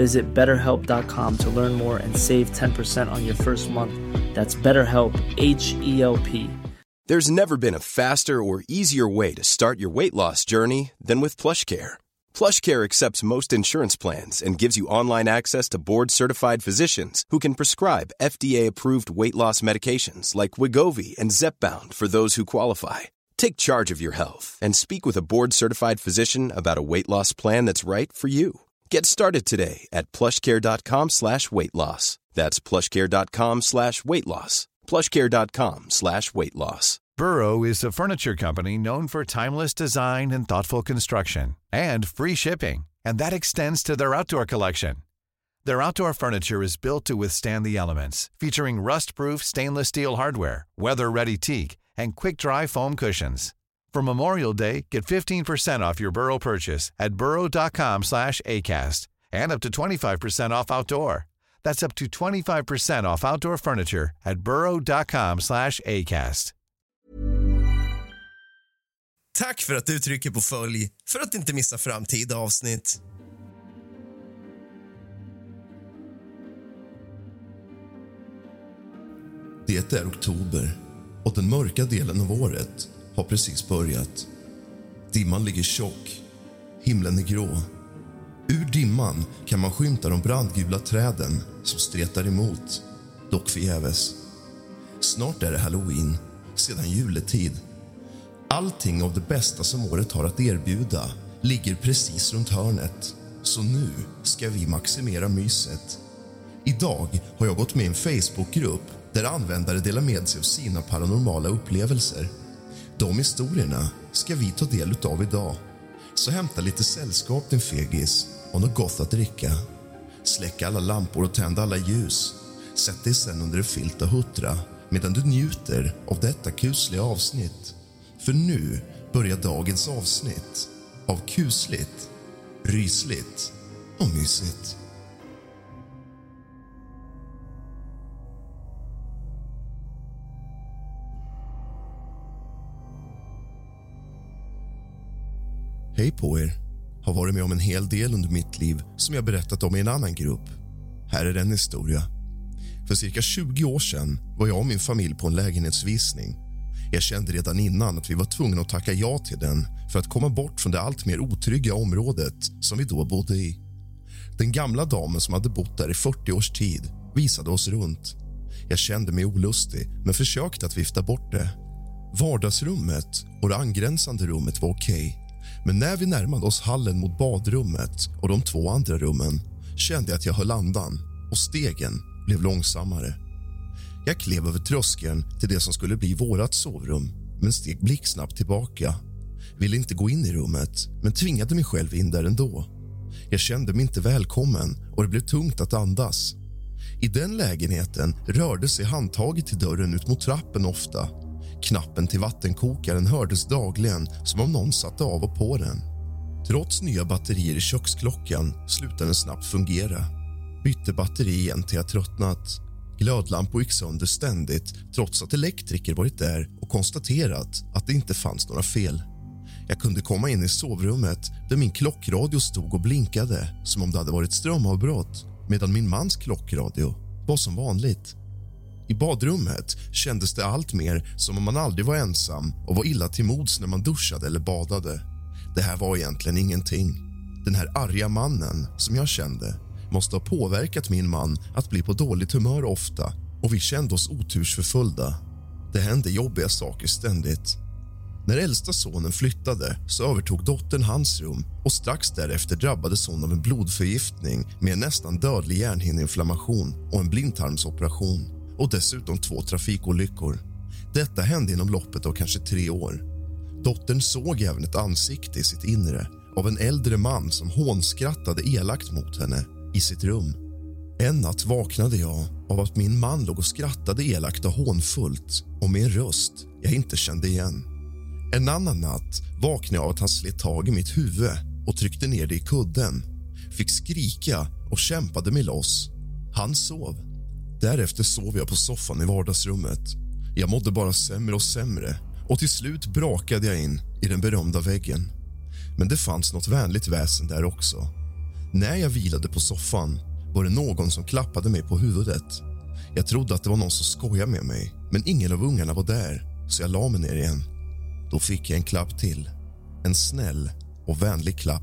Visit betterhelp.com to learn more and save 10% on your first month. That's BetterHelp, H E L P. There's never been a faster or easier way to start your weight loss journey than with PlushCare. PlushCare accepts most insurance plans and gives you online access to board-certified physicians who can prescribe FDA-approved weight loss medications like Wigovi and Zepbound for those who qualify. Take charge of your health and speak with a board-certified physician about a weight loss plan that's right for you. Get started today at plushcare.com slash weight loss. That's plushcare.com slash weight loss. plushcare.com slash weight loss. Burrow is a furniture company known for timeless design and thoughtful construction and free shipping, and that extends to their outdoor collection. Their outdoor furniture is built to withstand the elements, featuring rust-proof stainless steel hardware, weather-ready teak, and quick-dry foam cushions. For Memorial Day, get 15% off your Burrow purchase at burrow.com slash ACAST and up to 25% off outdoor. That's up to 25% off outdoor furniture at burrow.com slash ACAST. Tack för att du trycker på följ för att inte missa framtida avsnitt. Det är oktober och den mörka delen av året har precis börjat. Dimman ligger tjock, himlen är grå. Ur dimman kan man skymta de brandgula träden som stretar emot, dock förgäves. Snart är det halloween, sedan juletid. Allting av det bästa som året har att erbjuda ligger precis runt hörnet. Så nu ska vi maximera myset. Idag har jag gått med i en Facebookgrupp där användare delar med sig av sina paranormala upplevelser. De historierna ska vi ta del av idag. Så hämta lite sällskap, din fegis, och något gott att dricka. Släck alla lampor och tänd alla ljus. Sätt dig sen under en filt och huttra medan du njuter av detta kusliga avsnitt. För nu börjar dagens avsnitt av kusligt, rysligt och mysigt. Hej på er. Har varit med om en hel del under mitt liv som jag berättat om i en annan grupp. Här är en historia. För cirka 20 år sedan var jag och min familj på en lägenhetsvisning. Jag kände redan innan att vi var tvungna att tacka ja till den för att komma bort från det allt mer otrygga området som vi då bodde i. Den gamla damen som hade bott där i 40 års tid visade oss runt. Jag kände mig olustig, men försökte att vifta bort det. Vardagsrummet och det angränsande rummet var okej men när vi närmade oss hallen mot badrummet och de två andra rummen kände jag att jag höll andan och stegen blev långsammare. Jag klev över tröskeln till det som skulle bli vårt sovrum men steg blixtsnabbt tillbaka. Ville inte gå in i rummet, men tvingade mig själv in där ändå. Jag kände mig inte välkommen och det blev tungt att andas. I den lägenheten rörde sig handtaget till dörren ut mot trappen ofta Knappen till vattenkokaren hördes dagligen som om någon satte av och på den. Trots nya batterier i köksklockan slutade den snabbt fungera. Bytte batteri igen till jag tröttnat. Glödlampor gick sönder ständigt trots att elektriker varit där och konstaterat att det inte fanns några fel. Jag kunde komma in i sovrummet där min klockradio stod och blinkade som om det hade varit strömavbrott medan min mans klockradio var som vanligt. I badrummet kändes det allt mer som om man aldrig var ensam och var illa till mods när man duschade eller badade. Det här var egentligen ingenting. Den här arga mannen som jag kände måste ha påverkat min man att bli på dåligt humör ofta och vi kände oss otursförföljda. Det hände jobbiga saker ständigt. När äldsta sonen flyttade så övertog dottern hans rum och strax därefter drabbades hon av en blodförgiftning med en nästan dödlig hjärnhinneinflammation och en blindtarmsoperation och dessutom två trafikolyckor. Detta hände inom loppet av kanske tre år. Dottern såg även ett ansikte i sitt inre av en äldre man som hånskrattade elakt mot henne i sitt rum. En natt vaknade jag av att min man låg och skrattade elakt och hånfullt och med en röst jag inte kände igen. En annan natt vaknade jag av att han slet tag i mitt huvud och tryckte ner det i kudden. Fick skrika och kämpade mig loss. Han sov. Därefter sov jag på soffan i vardagsrummet. Jag mådde bara sämre och sämre och till slut brakade jag in i den berömda väggen. Men det fanns något vänligt väsen där också. När jag vilade på soffan var det någon som klappade mig på huvudet. Jag trodde att det var någon som skojade med mig, men ingen av ungarna var där, så jag la mig ner igen. Då fick jag en klapp till. En snäll och vänlig klapp.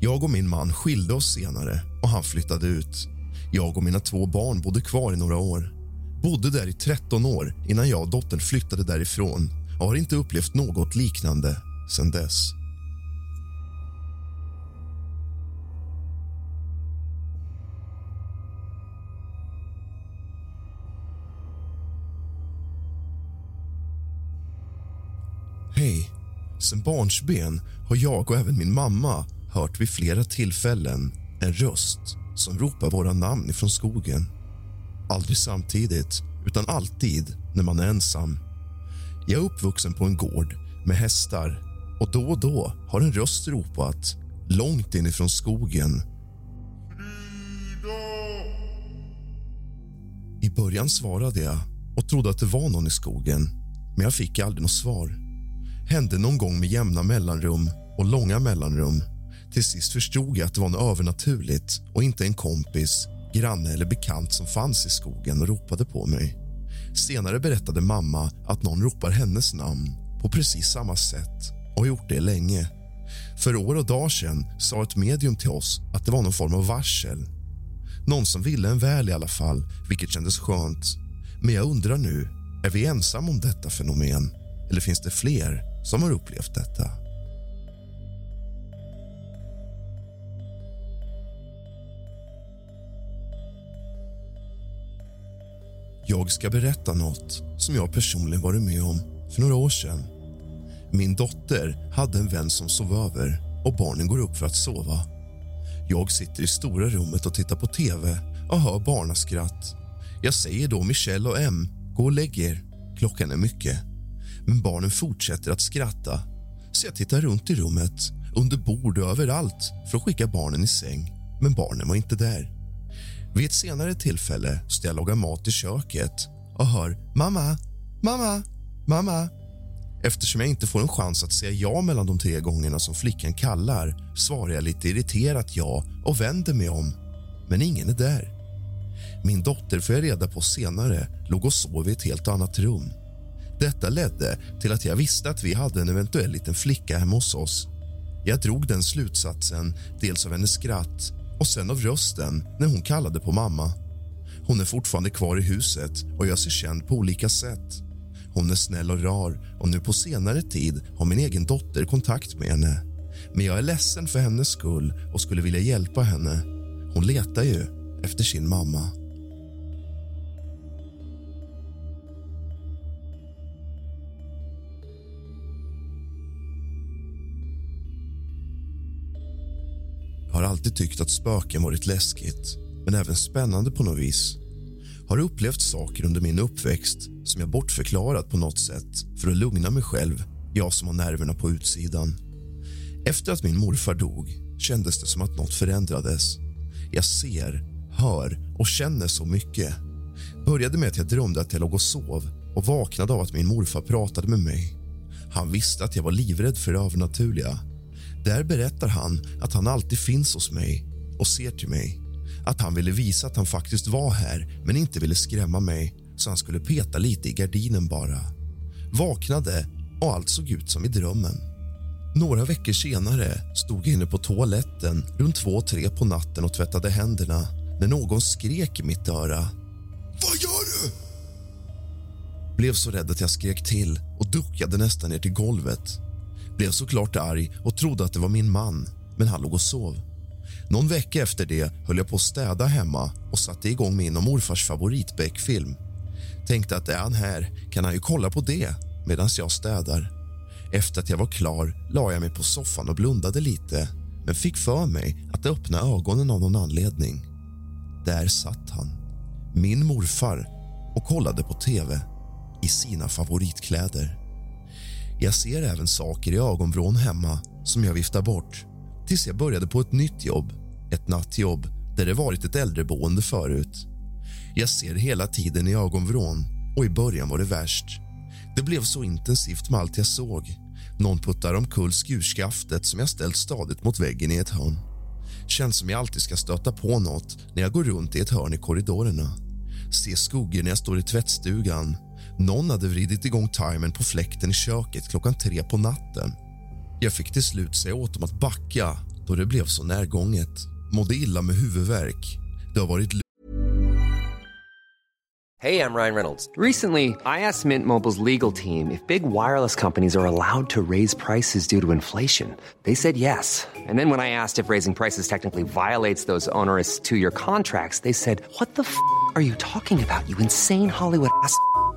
Jag och min man skilde oss senare och han flyttade ut. Jag och mina två barn bodde kvar i några år. Bodde där i 13 år innan jag och dottern flyttade därifrån och har inte upplevt något liknande sen dess. Hej. Sen barnsben har jag och även min mamma hört vid flera tillfällen en röst som ropar våra namn ifrån skogen. Aldrig samtidigt, utan alltid när man är ensam. Jag är uppvuxen på en gård med hästar och då och då har en röst ropat långt inifrån skogen. I början svarade jag och trodde att det var någon i skogen, men jag fick aldrig något svar. Hände någon gång med jämna mellanrum och långa mellanrum. Till sist förstod jag att det var något övernaturligt och inte en kompis, granne eller bekant som fanns i skogen och ropade på mig. Senare berättade mamma att någon ropar hennes namn på precis samma sätt och har gjort det länge. För år och dagar sedan sa ett medium till oss att det var någon form av varsel. Någon som ville en väl i alla fall, vilket kändes skönt. Men jag undrar nu, är vi ensamma om detta fenomen? Eller finns det fler som har upplevt detta? Jag ska berätta något som jag personligen varit med om för några år sedan. Min dotter hade en vän som sov över och barnen går upp för att sova. Jag sitter i stora rummet och tittar på tv och hör barnaskratt. Jag säger då Michelle och M, gå och lägg er. Klockan är mycket. Men barnen fortsätter att skratta så jag tittar runt i rummet, under bord och överallt för att skicka barnen i säng. Men barnen var inte där. Vid ett senare tillfälle står jag och lagar mat i köket och hör mamma, mamma, mamma. Eftersom jag inte får en chans att säga ja mellan de tre gångerna som flickan kallar svarar jag lite irriterat ja och vänder mig om. Men ingen är där. Min dotter får jag reda på senare låg och sov i ett helt annat rum. Detta ledde till att jag visste att vi hade en eventuell liten flicka hemma hos oss. Jag drog den slutsatsen dels av hennes skratt och sen av rösten när hon kallade på mamma. Hon är fortfarande kvar i huset och gör sig känd på olika sätt. Hon är snäll och rar och nu på senare tid har min egen dotter kontakt med henne. Men jag är ledsen för hennes skull och skulle vilja hjälpa henne. Hon letar ju efter sin mamma. Har alltid tyckt att spöken varit läskigt, men även spännande på något vis. Har upplevt saker under min uppväxt som jag bortförklarat på något sätt för att lugna mig själv, jag som har nerverna på utsidan. Efter att min morfar dog kändes det som att något förändrades. Jag ser, hör och känner så mycket. Började med att jag drömde att jag låg och sov och vaknade av att min morfar pratade med mig. Han visste att jag var livrädd för det övernaturliga där berättar han att han alltid finns hos mig och ser till mig. Att han ville visa att han faktiskt var här men inte ville skrämma mig så han skulle peta lite i gardinen bara. Vaknade och allt såg ut som i drömmen. Några veckor senare stod jag inne på toaletten runt två, tre på natten och tvättade händerna när någon skrek i mitt öra. Vad gör du? Blev så rädd att jag skrek till och duckade nästan ner till golvet blev såklart arg och trodde att det var min man, men han låg och sov. Någon vecka efter det höll jag på att städa hemma och satte igång min och morfars favorit Tänkte att är han här kan han ju kolla på det medan jag städar. Efter att jag var klar la jag mig på soffan och blundade lite men fick för mig att öppna ögonen av någon anledning. Där satt han, min morfar, och kollade på tv i sina favoritkläder. Jag ser även saker i ögonvrån hemma som jag viftar bort tills jag började på ett nytt jobb, ett nattjobb där det varit ett äldreboende förut. Jag ser hela tiden i ögonvrån och i början var det värst. Det blev så intensivt med allt jag såg. Någon puttar omkull skurskaftet som jag ställt stadigt mot väggen i ett hörn. Känns som jag alltid ska stöta på något när jag går runt i ett hörn i korridorerna. Ser skuggor när jag står i tvättstugan. Någon hade vridit igång timern på fläkten i köket klockan tre på natten. Jag fick till slut säga åt dem att backa då det blev så närgånget. Mådde illa med huvudvärk. Det har varit Hey, I'm Ryan Reynolds. Recently, I asked Mint Mobile's legal team if big wireless companies are allowed to raise prices due to inflation. They said yes. And then when I asked if raising prices technically violates those onerous two year contracts, they said, What the f are you talking about, you insane Hollywood ass?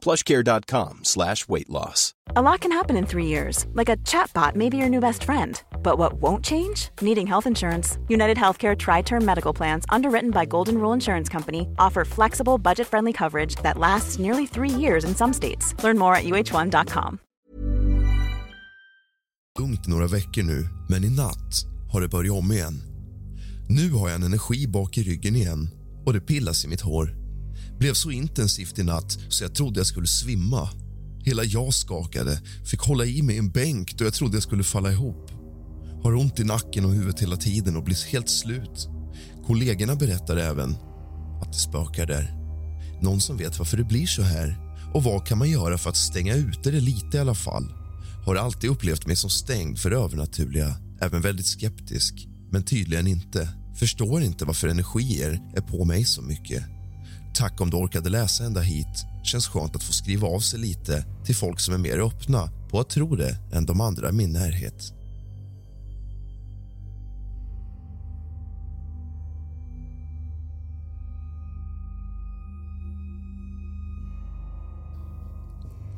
plushcare.com slash weight loss. A lot can happen in three years, like a chatbot may be your new best friend. But what won't change? Needing health insurance. United Healthcare Tri Term Medical Plans, underwritten by Golden Rule Insurance Company, offer flexible, budget friendly coverage that lasts nearly three years in some states. Learn more at uh1.com. lugnt några veckor nu, men i natt har det börjat om igen. Nu har jag en energi bak i ryggen igen och det pillas i mitt hår. Blev så intensivt i natt så jag trodde jag skulle svimma. Hela jag skakade, fick hålla i mig en bänk då jag trodde jag skulle falla ihop. Har ont i nacken och huvudet hela tiden och blir helt slut. Kollegorna berättar även att det spökar där. Någon som vet varför det blir så här och vad kan man göra för att stänga ute det lite i alla fall? Har alltid upplevt mig som stängd för övernaturliga, även väldigt skeptisk, men tydligen inte. Förstår inte varför energier är på mig så mycket. Tack om du orkade läsa ända hit. Känns skönt att få skriva av sig lite till folk som är mer öppna på att tro det än de andra i min närhet.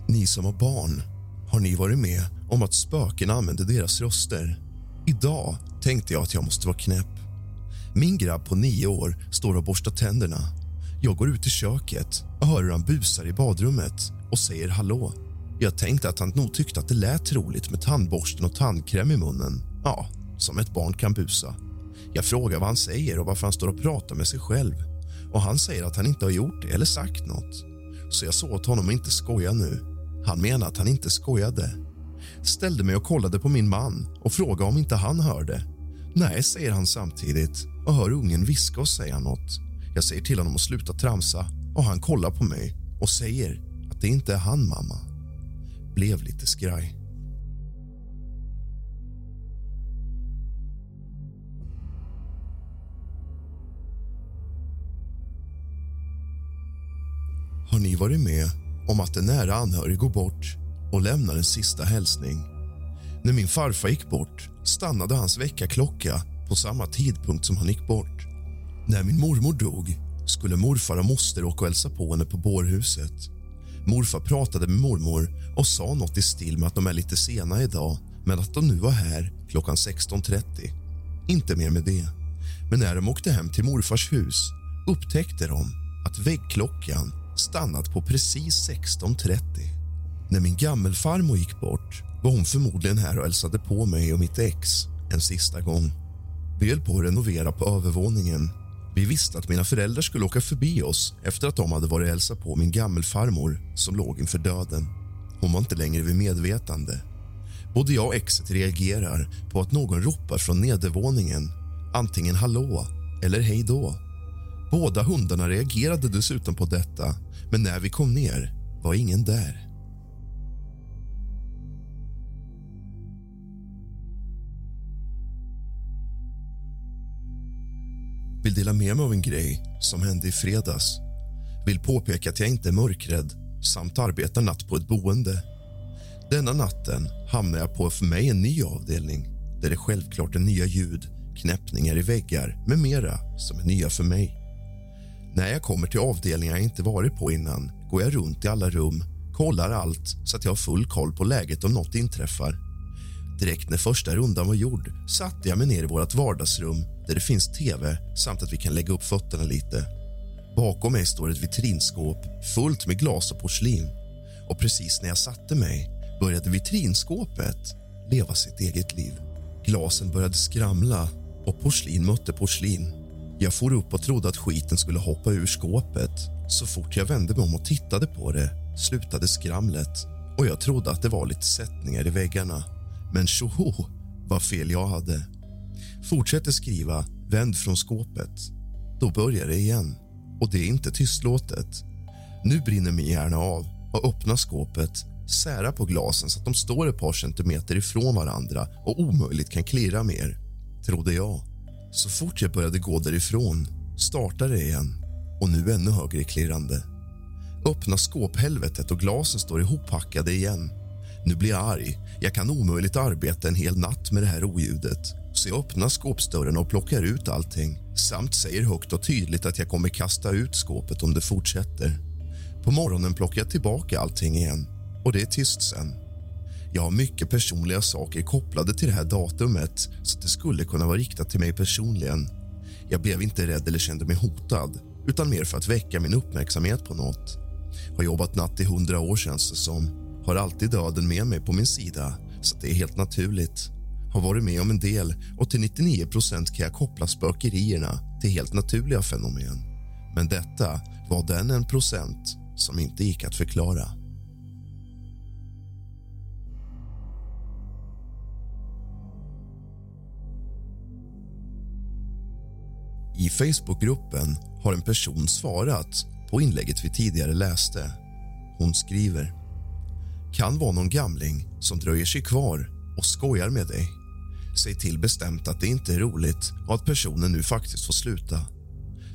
Ni som har barn, har ni varit med om att spöken använder deras röster? Idag tänkte jag att jag måste vara knäpp. Min grabb på nio år står och borstar tänderna. Jag går ut i köket och hör hur han busar i badrummet och säger hallå. Jag tänkte att han nog tyckte att det lät roligt med tandborsten och tandkräm i munnen. Ja, som ett barn kan busa. Jag frågar vad han säger och varför han står och pratar med sig själv. Och Han säger att han inte har gjort det eller sagt något. Så jag sa åt honom att inte skoja nu. Han menar att han inte skojade. Ställde mig och kollade på min man och frågade om inte han hörde. Nej, säger han samtidigt och hör ungen viska och säga något. Jag säger till honom att sluta tramsa och han kollar på mig och säger att det inte är han, mamma. Blev lite skraj. Har ni varit med om att en nära anhörig går bort och lämnar en sista hälsning? När min farfar gick bort stannade hans väckarklocka på samma tidpunkt som han gick bort. När min mormor dog skulle morfar och moster åka och hälsa på henne på bårhuset. Morfar pratade med mormor och sa något i stil med att de är lite sena idag men att de nu var här klockan 16.30. Inte mer med det. Men när de åkte hem till morfars hus upptäckte de att väggklockan stannat på precis 16.30. När min gammelfarmor gick bort var hon förmodligen här och hälsade på mig och mitt ex en sista gång. Vi höll på att renovera på övervåningen. Vi visste att mina föräldrar skulle åka förbi oss efter att de hade varit och hälsat på min gammelfarmor som låg inför döden. Hon var inte längre vid medvetande. Både jag och exet reagerar på att någon ropar från nedervåningen antingen hallå eller hej då. Båda hundarna reagerade dessutom på detta men när vi kom ner var ingen där. Vill dela med mig av en grej som hände i fredags. Vill påpeka att jag inte är mörkrädd samt arbetar natt på ett boende. Denna natten hamnar jag på för mig en ny avdelning där det självklart är nya ljud, knäppningar i väggar med mera som är nya för mig. När jag kommer till avdelningar jag inte varit på innan går jag runt i alla rum, kollar allt så att jag har full koll på läget om något inträffar. Direkt när första rundan var gjord satte jag mig ner i vårt vardagsrum där det finns tv samt att vi kan lägga upp fötterna lite. Bakom mig står ett vitrinskåp fullt med glas och porslin. Och precis när jag satte mig började vitrinskåpet leva sitt eget liv. Glasen började skramla och porslin mötte porslin. Jag for upp och trodde att skiten skulle hoppa ur skåpet. Så fort jag vände mig om och tittade på det slutade skramlet och jag trodde att det var lite sättningar i väggarna. Men tjoho, vad fel jag hade. Fortsätter skriva, vänd från skåpet. Då börjar det igen, och det är inte tystlåtet. Nu brinner min hjärna av och öppnar skåpet sära på glasen så att de står ett par centimeter ifrån varandra och omöjligt kan klirra mer, trodde jag. Så fort jag började gå därifrån startade det igen och nu ännu högre klirrande. Öppna skåphelvetet och glasen står ihoppackade igen. Nu blir jag arg. Jag kan omöjligt arbeta en hel natt med det här oljudet. Så jag öppnar skåpsdörren och plockar ut allting samt säger högt och tydligt att jag kommer kasta ut skåpet om det fortsätter. På morgonen plockar jag tillbaka allting igen och det är tyst sen. Jag har mycket personliga saker kopplade till det här datumet så det skulle kunna vara riktat till mig personligen. Jag blev inte rädd eller kände mig hotad utan mer för att väcka min uppmärksamhet på något. Har jobbat natt i hundra år känns det som. Har alltid döden med mig på min sida så det är helt naturligt. Har varit med om en del och till 99% kan jag koppla spökerierna till helt naturliga fenomen. Men detta var den en procent som inte gick att förklara. I Facebookgruppen har en person svarat på inlägget vi tidigare läste. Hon skriver kan vara någon gamling som dröjer sig kvar och skojar med dig. Säg till bestämt att det inte är roligt och att personen nu faktiskt får sluta.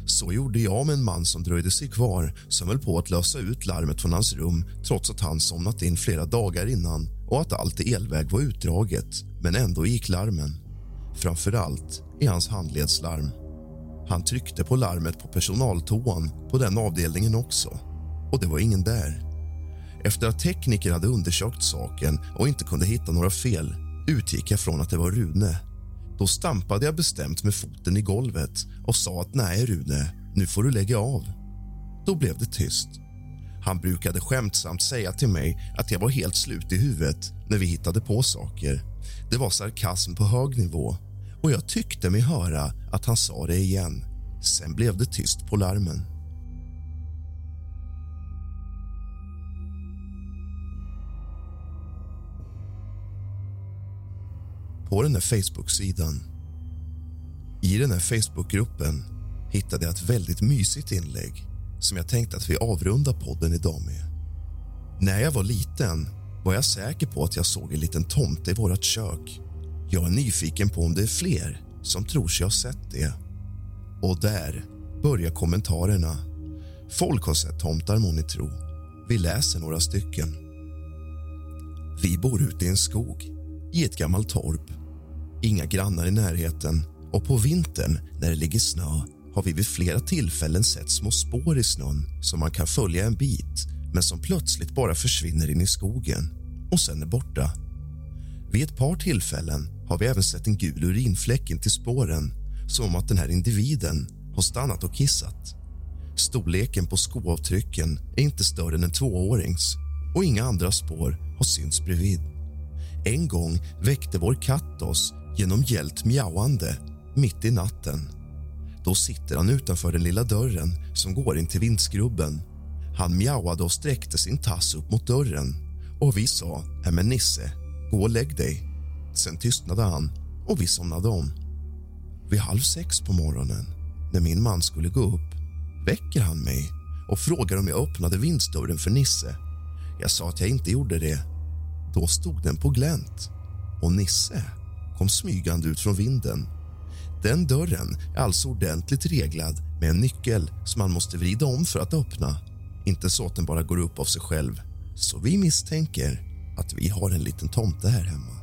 Så gjorde jag med en man som dröjde sig kvar som höll på att lösa ut larmet från hans rum trots att han somnat in flera dagar innan och att allt i elväg var utdraget, men ändå gick larmen. Framför allt i hans handledslarm. Han tryckte på larmet på personaltoan på den avdelningen också, och det var ingen där. Efter att tekniker hade undersökt saken och inte kunde hitta några fel utgick jag från att det var Rune. Då stampade jag bestämt med foten i golvet och sa att nej, Rune, nu får du lägga av. Då blev det tyst. Han brukade skämtsamt säga till mig att jag var helt slut i huvudet när vi hittade på saker. Det var sarkasm på hög nivå och jag tyckte mig höra att han sa det igen. Sen blev det tyst på larmen. På den här Facebook-sidan i den här Facebookgruppen hittade jag ett väldigt mysigt inlägg som jag tänkte att vi avrundar podden idag med. När jag var liten var jag säker på att jag såg en liten tomte i vårt kök. Jag är nyfiken på om det är fler som tror sig ha sett det. Och där börjar kommentarerna. Folk har sett tomtar, må ni tro. Vi läser några stycken. Vi bor ute i en skog, i ett gammalt torp. Inga grannar i närheten och på vintern när det ligger snö har vi vid flera tillfällen sett små spår i snön som man kan följa en bit men som plötsligt bara försvinner in i skogen och sen är borta. Vid ett par tillfällen har vi även sett en gul urinfläck in till spåren som att den här individen har stannat och kissat. Storleken på skoavtrycken är inte större än en tvåårings och inga andra spår har synts bredvid. En gång väckte vår katt oss genom gällt mjauande mitt i natten. Då sitter han utanför den lilla dörren som går in till vindskrubben. Han mjauade och sträckte sin tass upp mot dörren och vi sa äh, men Nisse, gå och lägg dig. Sen tystnade han och vi somnade om. Vid halv sex på morgonen, när min man skulle gå upp, väcker han mig och frågar om jag öppnade vindsdörren för Nisse. Jag sa att jag inte gjorde det. Då stod den på glänt och Nisse kom smygande ut från vinden. Den dörren är alltså ordentligt reglad med en nyckel som man måste vrida om för att öppna. Inte så att den bara går upp av sig själv. Så vi misstänker att vi har en liten tomte här hemma.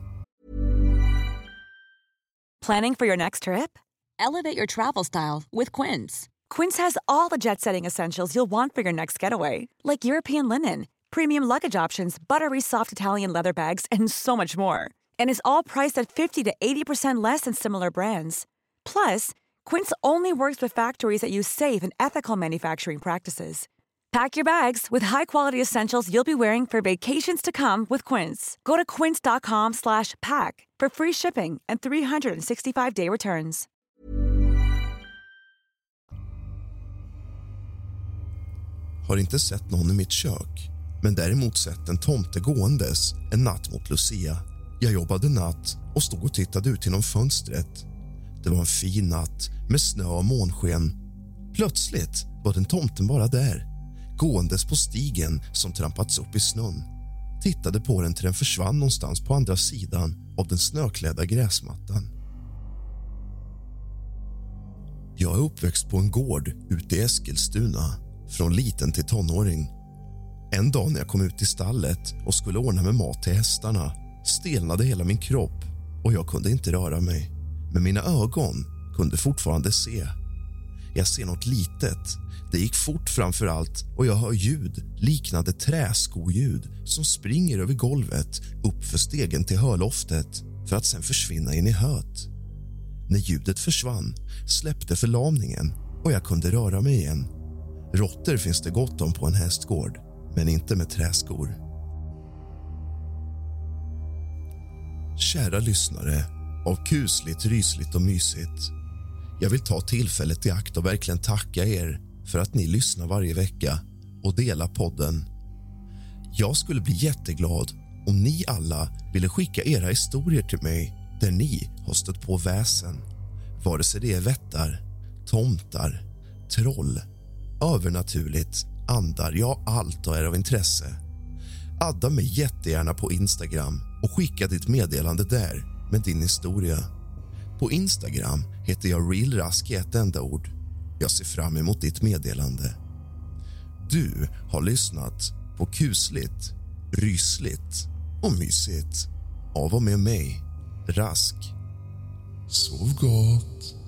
Planning for your next trip? Elevate your travel style with Quince. Quince has all the jet setting essentials you'll want for your next getaway, like European linen, premium luggage options, buttery soft Italian leather bags, and so much more. And is all priced at 50 to 80% less than similar brands. Plus, Quince only works with factories that use safe and ethical manufacturing practices. Pack your bags with high-quality essentials you'll be wearing for vacations to come with Quince. Go to quince.com/pack for free shipping and 365-day returns. Har inte sett någon i mitt kök men däremot sett en tomte gåendes en natt mot Lucia. Jag jobbade natt och stod och tittade ut genom fönstret. Det var en fin natt med snö och månsken. Plötsligt var den tomten bara där gåendes på stigen som trampats upp i snön. Tittade på den till den försvann någonstans på andra sidan av den snöklädda gräsmattan. Jag är uppväxt på en gård ute i Eskilstuna, från liten till tonåring. En dag när jag kom ut i stallet och skulle ordna med mat till hästarna stelnade hela min kropp och jag kunde inte röra mig. Men mina ögon kunde fortfarande se. Jag ser något litet. Det gick fort framför allt och jag hör ljud liknande träskoljud som springer över golvet upp för stegen till hörloftet för att sen försvinna in i höet. När ljudet försvann släppte förlamningen och jag kunde röra mig igen. Råttor finns det gott om på en hästgård, men inte med träskor. Kära lyssnare av kusligt, rysligt och mysigt. Jag vill ta tillfället i akt och verkligen tacka er för att ni lyssnar varje vecka och delar podden. Jag skulle bli jätteglad om ni alla ville skicka era historier till mig där ni har stött på väsen. Vare sig det är vättar, tomtar, troll, övernaturligt, andar, ja, allt är av intresse. Adda mig jättegärna på Instagram och skicka ditt meddelande där med din historia. På Instagram heter jag realrask i ett enda ord. Jag ser fram emot ditt meddelande. Du har lyssnat på kusligt, rysligt och mysigt av och med mig, Rask. Sov gott.